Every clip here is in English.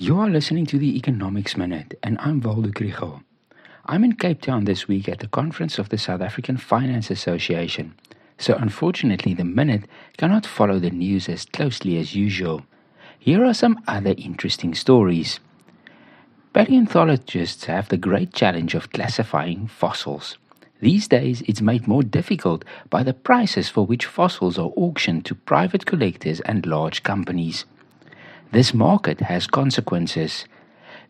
You are listening to the Economics Minute, and I'm Waldo Krugell. I'm in Cape Town this week at the conference of the South African Finance Association, so unfortunately, the Minute cannot follow the news as closely as usual. Here are some other interesting stories. Paleontologists have the great challenge of classifying fossils. These days, it's made more difficult by the prices for which fossils are auctioned to private collectors and large companies. This market has consequences.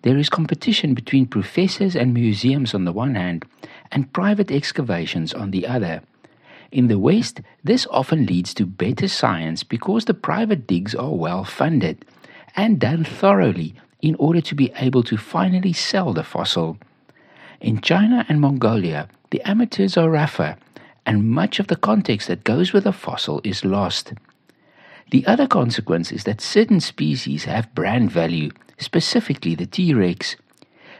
There is competition between professors and museums on the one hand, and private excavations on the other. In the West, this often leads to better science because the private digs are well funded and done thoroughly in order to be able to finally sell the fossil. In China and Mongolia, the amateurs are rougher, and much of the context that goes with a fossil is lost. The other consequence is that certain species have brand value, specifically the T Rex.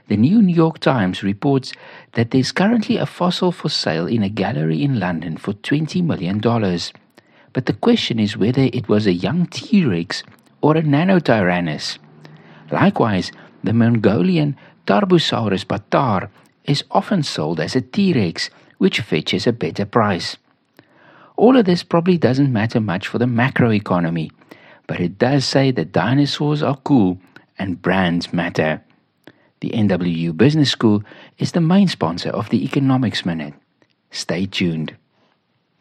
The New York Times reports that there's currently a fossil for sale in a gallery in London for $20 million. But the question is whether it was a young T Rex or a Nanotyrannus. Likewise, the Mongolian Tarbosaurus bataar is often sold as a T Rex, which fetches a better price. All of this probably doesn't matter much for the macroeconomy, but it does say that dinosaurs are cool and brands matter. The NWU Business School is the main sponsor of the Economics Minute. Stay tuned.